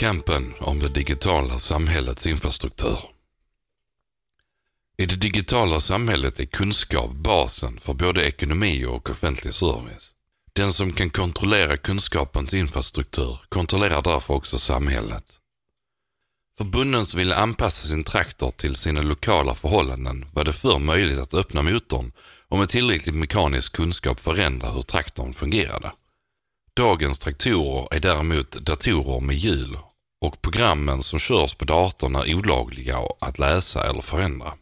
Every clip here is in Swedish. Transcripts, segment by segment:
Kampen om det digitala samhällets infrastruktur. I det digitala samhället är kunskap basen för både ekonomi och offentlig service. Den som kan kontrollera kunskapens infrastruktur kontrollerar därför också samhället. Förbunden som ville anpassa sin traktor till sina lokala förhållanden var det förr möjligt att öppna motorn och med tillräcklig mekanisk kunskap förändra hur traktorn fungerade. Dagens traktorer är däremot datorer med hjul och programmen som körs på datorn är olagliga att läsa eller förändra.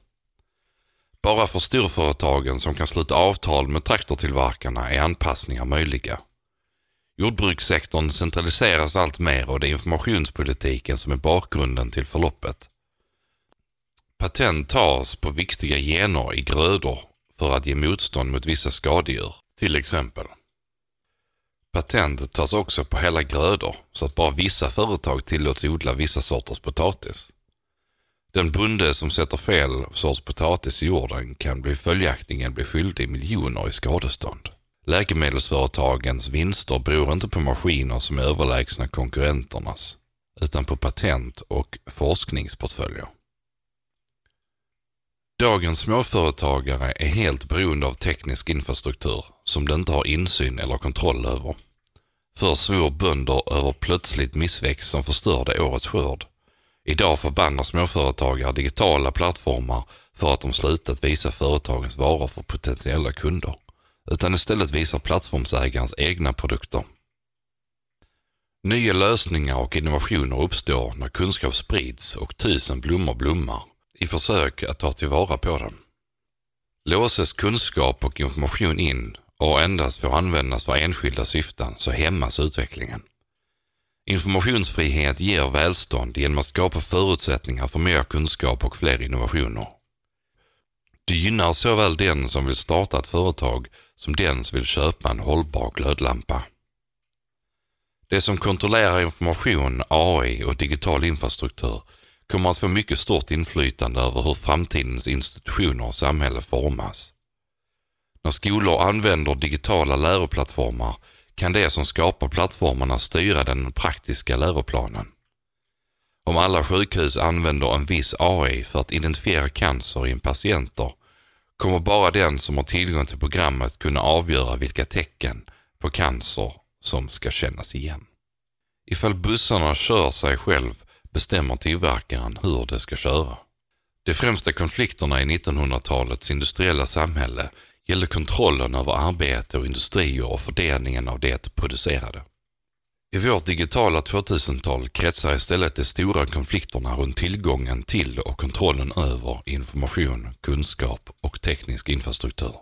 Bara för storföretagen som kan sluta avtal med traktortillverkarna är anpassningar möjliga. Jordbrukssektorn centraliseras allt mer och det är informationspolitiken som är bakgrunden till förloppet. Patent tas på viktiga gener i grödor för att ge motstånd mot vissa skadedjur, till exempel. Patent tas också på hela grödor så att bara vissa företag tillåts odla vissa sorters potatis. Den bonde som sätter fel sorts potatis i jorden kan bli följaktligen bli skyldig miljoner i skadestånd. Läkemedelsföretagens vinster beror inte på maskiner som är överlägsna konkurrenternas, utan på patent och forskningsportföljer. Dagens småföretagare är helt beroende av teknisk infrastruktur som de inte har insyn eller kontroll över. Förr svor bönder över plötsligt missväxt som förstörde årets skörd. Idag förbannar småföretagare digitala plattformar för att de slutat visa företagens varor för potentiella kunder, utan istället visar plattformsägarens egna produkter. Nya lösningar och innovationer uppstår när kunskap sprids och tusen blommor blommar i försök att ta tillvara på den. Låses kunskap och information in och endast får användas för enskilda syften så hämmas utvecklingen. Informationsfrihet ger välstånd genom att skapa förutsättningar för mer kunskap och fler innovationer. Det gynnar såväl den som vill starta ett företag som den som vill köpa en hållbar glödlampa. Det som kontrollerar information, AI och digital infrastruktur kommer att få mycket stort inflytande över hur framtidens institutioner och samhälle formas. När skolor använder digitala läroplattformar kan det som skapar plattformarna styra den praktiska läroplanen. Om alla sjukhus använder en viss AI för att identifiera cancer i en patienter kommer bara den som har tillgång till programmet kunna avgöra vilka tecken på cancer som ska kännas igen. Ifall bussarna kör sig själv bestämmer tillverkaren hur de ska köra. De främsta konflikterna i 1900-talets industriella samhälle gällde kontrollen över arbete och industrier och fördelningen av det producerade. I vårt digitala 2000-tal kretsar istället de stora konflikterna runt tillgången till och kontrollen över information, kunskap och teknisk infrastruktur.